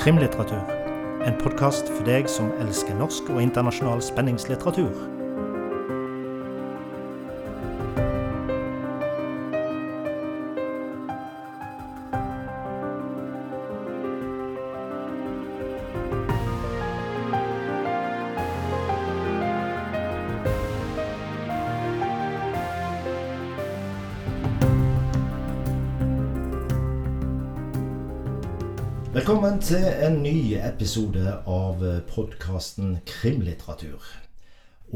Krimlitteratur. En podkast for deg som elsker norsk og internasjonal spenningslitteratur. Velkommen til en ny episode av podkasten Krimlitteratur.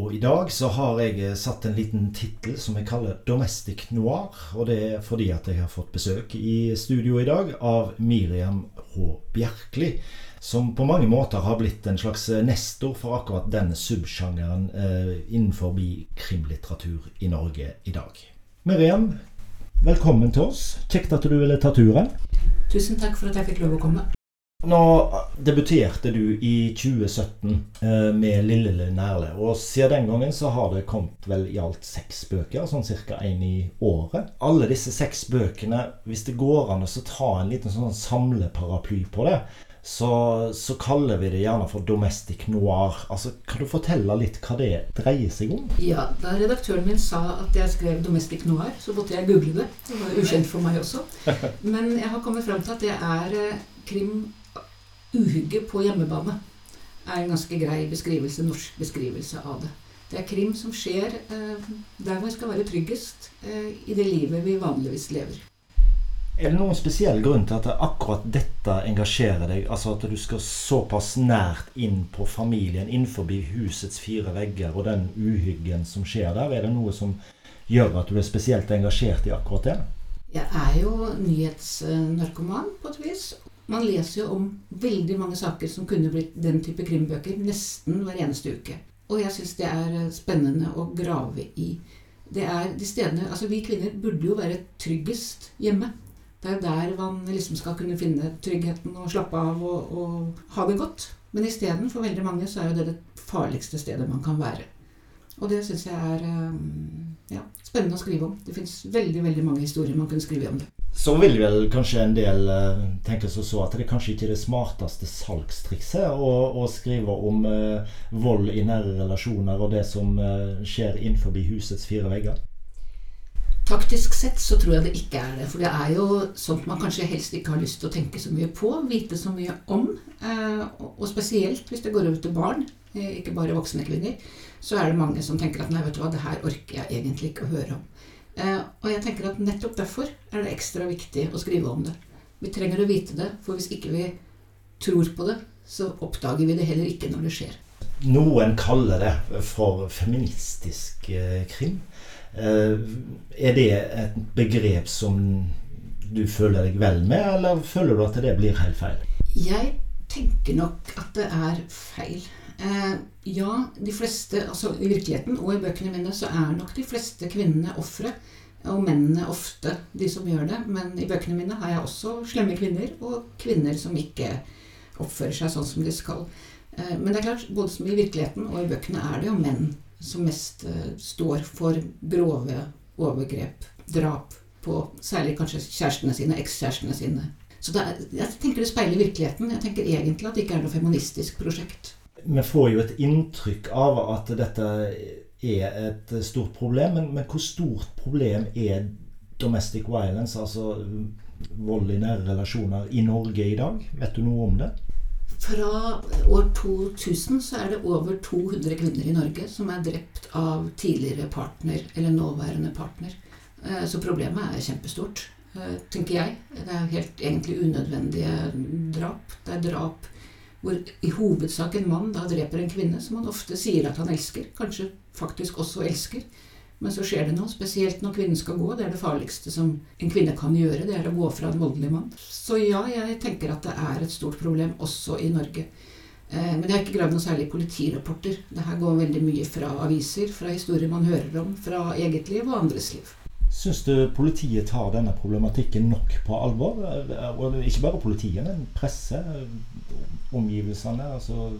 Og i dag så har jeg satt en liten tittel som jeg kaller 'Domestic Noir'. Og det er fordi at jeg har fått besøk i studio i dag av Miriam H. Bjerkli. Som på mange måter har blitt en slags nestor for akkurat den subsjangeren eh, innenfor krimlitteratur i Norge i dag. Miriam, velkommen til oss. Kjekt at du ville ta turen. Tusen takk for at jeg fikk lov å komme. Nå debuterte du i 2017 eh, med Lille Nærle'. Og siden den gangen så har det kommet vel i alt seks bøker, sånn ca. én i året. Alle disse seks bøkene, hvis det går an å ta en liten sånn samleparaply på det, så, så, kaller vi det gjerne for domestic noir. Altså, Kan du fortelle litt hva det dreier seg om? Ja, Da redaktøren min sa at jeg skrev domestic noir, så måtte jeg google det. Det var ukjent for meg også. Men jeg har kommet fram til at det er eh, krim uhygge på hjemmebane. er en ganske grei beskrivelse, norsk beskrivelse av det. Det er krim som skjer eh, der hvor vi skal være tryggest eh, i det livet vi vanligvis lever. Er det noen spesiell grunn til at akkurat dette engasjerer deg? Altså at du skal såpass nært inn på familien, innenfor husets fire vegger, og den uhyggen som skjer der? Er det noe som gjør at du er spesielt engasjert i akkurat det? Jeg er jo nyhetsnarkoman på et vis. Man leser jo om veldig mange saker som kunne blitt den type krimbøker nesten hver eneste uke. Og jeg syns det er spennende å grave i. Det er de stedene, altså Vi kvinner burde jo være tryggest hjemme. Det er der man liksom skal kunne finne tryggheten og slappe av og, og ha det godt. Men isteden, for veldig mange, så er jo det det farligste stedet man kan være. Og det syns jeg er eh, ja, spennende å skrive om. Det fins veldig veldig mange historier man kunne skrive om det. Så vil vel kanskje en del eh, tenke seg så at det kanskje ikke er det smarteste salgstrikset å, å skrive om eh, vold i nære relasjoner og det som eh, skjer innenfor husets fire vegger? Taktisk sett så tror jeg det ikke er det. For det er jo sånt man kanskje helst ikke har lyst til å tenke så mye på, vite så mye om. Eh, og spesielt hvis det går over til barn, eh, ikke bare voksne kvinner, så er det mange som tenker at nei, vet du hva, det her orker jeg egentlig ikke å høre om. Eh, og jeg tenker at nettopp derfor er det ekstra viktig å skrive om det. Vi trenger å vite det, for hvis ikke vi tror på det, så oppdager vi det heller ikke når det skjer. Noen kaller det for feministisk krim. Eh, er det et begrep som du føler deg vel med, eller føler du at det blir helt feil? Jeg tenker nok at det er feil. Eh, ja, de fleste, altså i virkeligheten og i bøkene mine, så er nok de fleste kvinnene ofre. Og mennene ofte de som gjør det. Men i bøkene mine har jeg også slemme kvinner, og kvinner som ikke oppfører seg sånn som de skal. Eh, men det er klart, både som i virkeligheten og i bøkene er det jo menn som mest uh, står for grove overgrep, drap, på særlig kanskje kjærestene sine, ekskjærestene sine. Så er, jeg tenker det speiler virkeligheten. Jeg tenker egentlig at det ikke er noe feministisk prosjekt. Vi får jo et inntrykk av at dette er et stort problem, men, men hvor stort problem er domestic violence, altså vold i nære relasjoner, i Norge i dag? Vet du noe om det? Fra år 2000 så er det over 200 kvinner i Norge som er drept av tidligere partner eller nåværende partner. Eh, så problemet er kjempestort, eh, tenker jeg. Det er helt egentlig unødvendige drap. Det er drap hvor i hovedsak en mann da dreper en kvinne som han ofte sier at han elsker. Kanskje faktisk også elsker. Men så skjer det noe, spesielt når kvinnen skal gå. Det er det farligste som en kvinne kan gjøre. Det er å gå fra en voldelig mann. Så ja, jeg tenker at det er et stort problem også i Norge. Eh, men jeg har ikke gravd noe særlig politirapporter. Det her går veldig mye fra aviser, fra historier man hører om, fra eget liv og andres liv. Syns du politiet tar denne problematikken nok på alvor? Og ikke bare politiet, men presse, omgivelsene, altså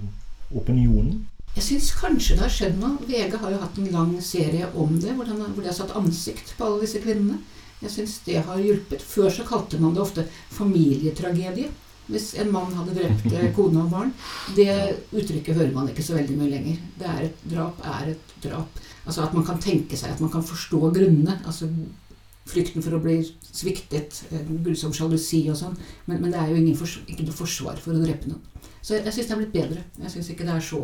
opinionen? Jeg syns kanskje det har skjedd noe. VG har jo hatt en lang serie om det, hvor de, har satt ansikt på alle disse kvinnene. Jeg syns det har hjulpet. Før så kalte man det ofte familietragedie. Hvis en mann hadde drept eh, kone og barn. Det uttrykket hører man ikke så veldig mye lenger. Det er et drap er et drap. Altså at man kan tenke seg, at man kan forstå grunnene. Altså frykten for å bli sviktet, eh, grusom sjalusi og sånn. Men, men, det er jo ingen fors ikke noe forsvar for å drepe noen. Så jeg, jeg syns det er blitt bedre. Jeg synes ikke det er så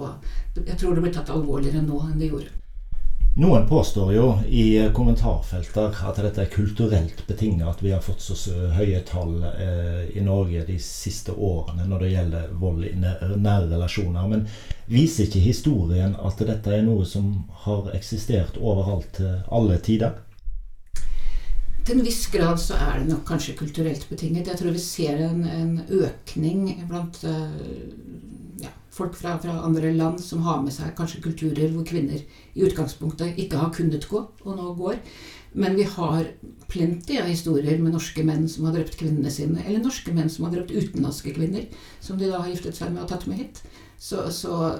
Jeg tror det blir tatt alvorligere nå enn det gjorde. Noen påstår jo i kommentarfelter at dette er kulturelt betinget, at vi har fått så høye tall eh, i Norge de siste årene når det gjelder vold i nære relasjoner. Men viser ikke historien at dette er noe som har eksistert overalt til alle tider? Til en viss grad så er det nok kanskje kulturelt betinget. Jeg tror vi ser en, en økning blant uh, folk fra, fra, andre land som har med seg kanskje kulturer hvor kvinner i utgangspunktet ikke har kunnet gå, og nå går. Men vi har plenty av historier med norske menn som har drept kvinnene sine, eller norske menn som har drept utenlandske kvinner, som de da har giftet seg med og tatt med hit. Så, så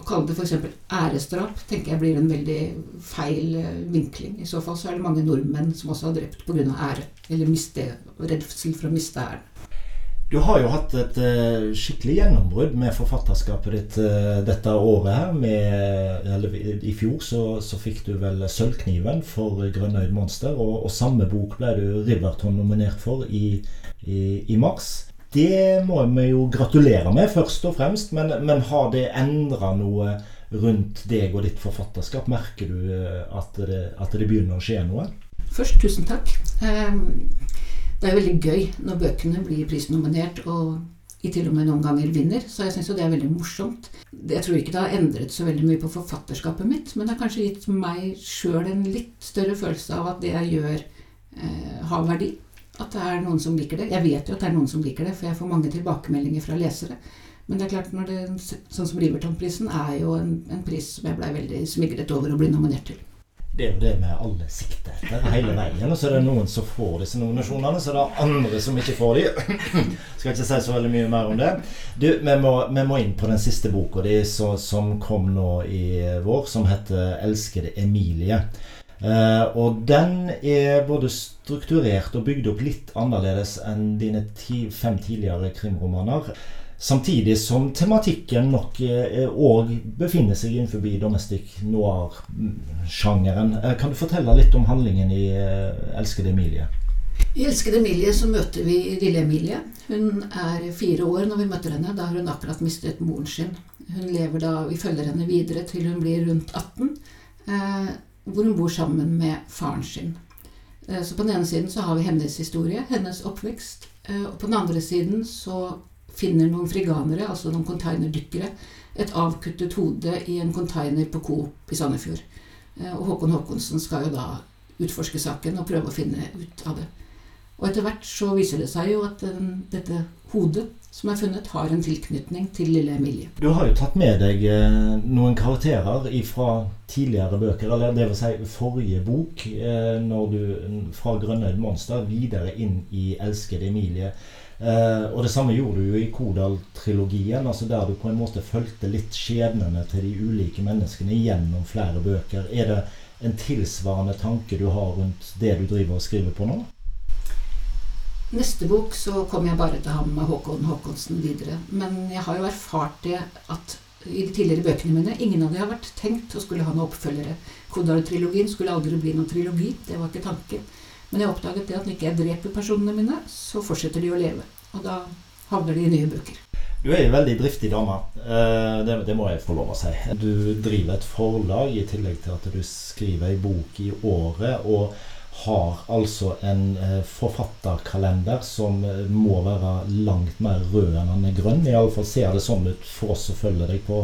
å kalle det f.eks. æresdrap tenker jeg blir en veldig feil eh, vinkling. I så fall så er det mange nordmenn som også har drept pga. ære, eller miste, redsel for å miste æren. Du har jo hatt et uh, skikkelig gjennombrudd med forfatterskapet ditt uh, dette året her. Med, eller, I fjor så, så, fikk du vel Sølvkniven for 'Grønnøyd monster', og, og, samme bok ble du Riverton nominert for i, i, i, mars. Det må vi jo gratulere med, først og fremst, men, men har det endra noe rundt deg og ditt forfatterskap? Merker du uh, at det, at det begynner å skje noe? Først, tusen takk. Um det er veldig gøy når bøkene blir prisnominert og i til og med noen ganger vinner. Så jeg syns jo det er veldig morsomt. Jeg tror ikke det har endret så veldig mye på forfatterskapet mitt, men det har kanskje gitt meg sjøl en litt større følelse av at det jeg gjør, eh, har verdi. At det er noen som liker det. Jeg vet jo at det er noen som liker det, for jeg får mange tilbakemeldinger fra lesere. Men det er klart, når det, sånn som Riverton-prisen er jo en, en pris som jeg blei veldig smigret over å bli nominert til det er jo det med alle sikter etter hele veien. Og så er det noen som får disse nominasjonene, så det er andre som ikke får de. Skal ikke si så veldig mye mer om det. Du, vi må, vi må inn på den siste boka di som kom nå i vår, som heter 'Elskede Emilie'. Uh, og den er både strukturert og bygd opp litt annerledes enn dine ti, fem tidligere krimromaner. Samtidig som tematikken nok òg eh, befinner seg innenfor domestic noir-sjangeren. Eh, kan du fortelle litt om handlingen i eh, 'Elskede Emilie'? I 'Elskede Emilie' så møter vi lille Emilie. Hun er fire år når vi møter henne. Da har hun akkurat mistet moren sin. Hun lever da, Vi følger henne videre til hun blir rundt 18, eh, hvor hun bor sammen med faren sin. Eh, så på den ene siden så har vi hennes historie, hennes oppvekst. Eh, og på den andre siden så finner noen friganere, altså noen containerdykkere, et avkuttet hode i en container på Coop i Sandefjord. Eh, og Håkon Håkonsen skal jo da utforske saken og prøve å finne ut av det. Og etter hvert så viser det seg jo at den, dette hodet som er funnet, har en tilknytning til lille Emilie. Du har jo tatt med deg eh, noen karakterer fra tidligere bøker, eller det vil si forrige bok, eh, når du fra 'Grønnøyd monster' videre inn i 'Elskede Emilie'. Eh, og det samme gjorde du jo i Kodal-trilogien, altså der du på en måte fulgte litt skjebnene til de ulike menneskene gjennom flere bøker. Er det en tilsvarende tanke du har rundt det du driver og skriver på nå? Neste bok så kommer jeg bare til ham med Håkon Håkonsen videre. Men jeg har jo erfart det at i de tidligere bøkene mine ingen av de har vært tenkt å skulle ha noen oppfølgere. Kodal-trilogien skulle aldri bli noen trilogi. Det var ikke tanken. Men jeg oppdaget det at når ikke jeg dreper personene mine, så fortsetter de å leve. Og da havner de i nye bøker. Du er en veldig driftig dame. Eh, det, det, må jeg få lov å si. Du driver et forlag i tillegg til at du skriver ei bok i året. Og har altså en eh, forfatterkalender som eh, må være langt mer rød enn den er grønn. Iallfall ser det sånn ut for oss som følger deg på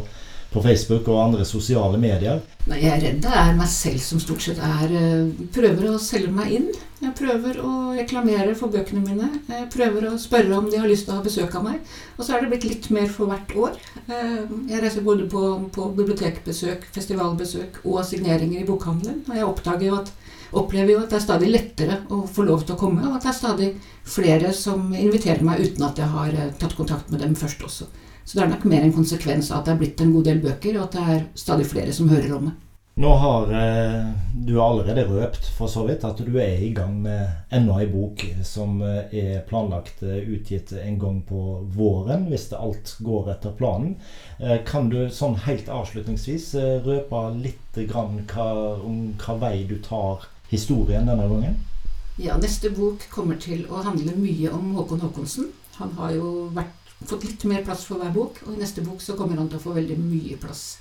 på Facebook og andre sosiale medier? Nei, Jeg er redd det er meg selv som stort sett er eh, Prøver å selge meg inn. Jeg prøver å reklamere for bøkene mine. Jeg prøver å spørre om de har lyst til å ha besøk av meg. Og så er det blitt litt mer for hvert år. Eh, jeg reiser både på, på bibliotekbesøk, festivalbesøk og signeringer i bokhandelen. Og jeg oppdager jo at opplever jo at det er stadig lettere å få lov til å komme, og at det er stadig flere som inviterer meg uten at jeg har eh, tatt kontakt med dem først også. Så det er nok mer en konsekvens av at det er blitt en god del bøker, og at det er stadig flere som hører om det. Nå har eh, du allerede røpt for så vidt at du er i gang med enda ei bok som eh, er planlagt eh, utgitt en gang på våren, hvis det alt går etter planen. Kan du sånn helt avslutningsvis røpe litt grann hva, om hva vei du tar historien denne gangen? Ja, neste bok kommer til å handle mye om Håkon Håkonsen. Han har jo vært, fått litt mer plass for hver bok, og i neste bok så kommer han til å få veldig mye plass.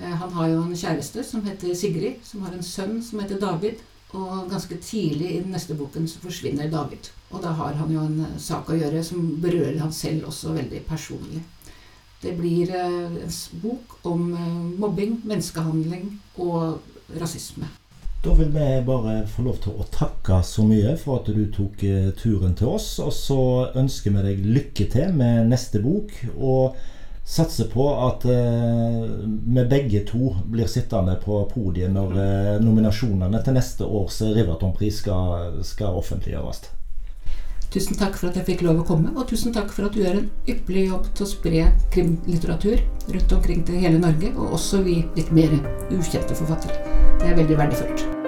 Eh, han har jo en kjæreste som heter Sigrid, som har en sønn som heter David. Og ganske tidlig i den neste boken så forsvinner David. Og da har han jo en eh, sak å gjøre som berører han selv også veldig personlig. Det blir eh, en bok om mobbing, menneskehandling og rasisme. Da vil vi bare få lov til å takke så mye for at du tok turen til oss. Og så ønsker vi deg lykke til med neste bok. og satser på at eh, vi begge to blir sittende på podiet når eh, nominasjonene til neste års Riverton-pris skal, skal, offentliggjøres. Tusen takk for at jeg fikk lov å komme, og tusen takk for at du gjør en ypperlig jobb til å spre krimlitteratur rundt omkring til hele Norge, og også vi litt mer ukjente forfattere. Det er veldig verdifullt.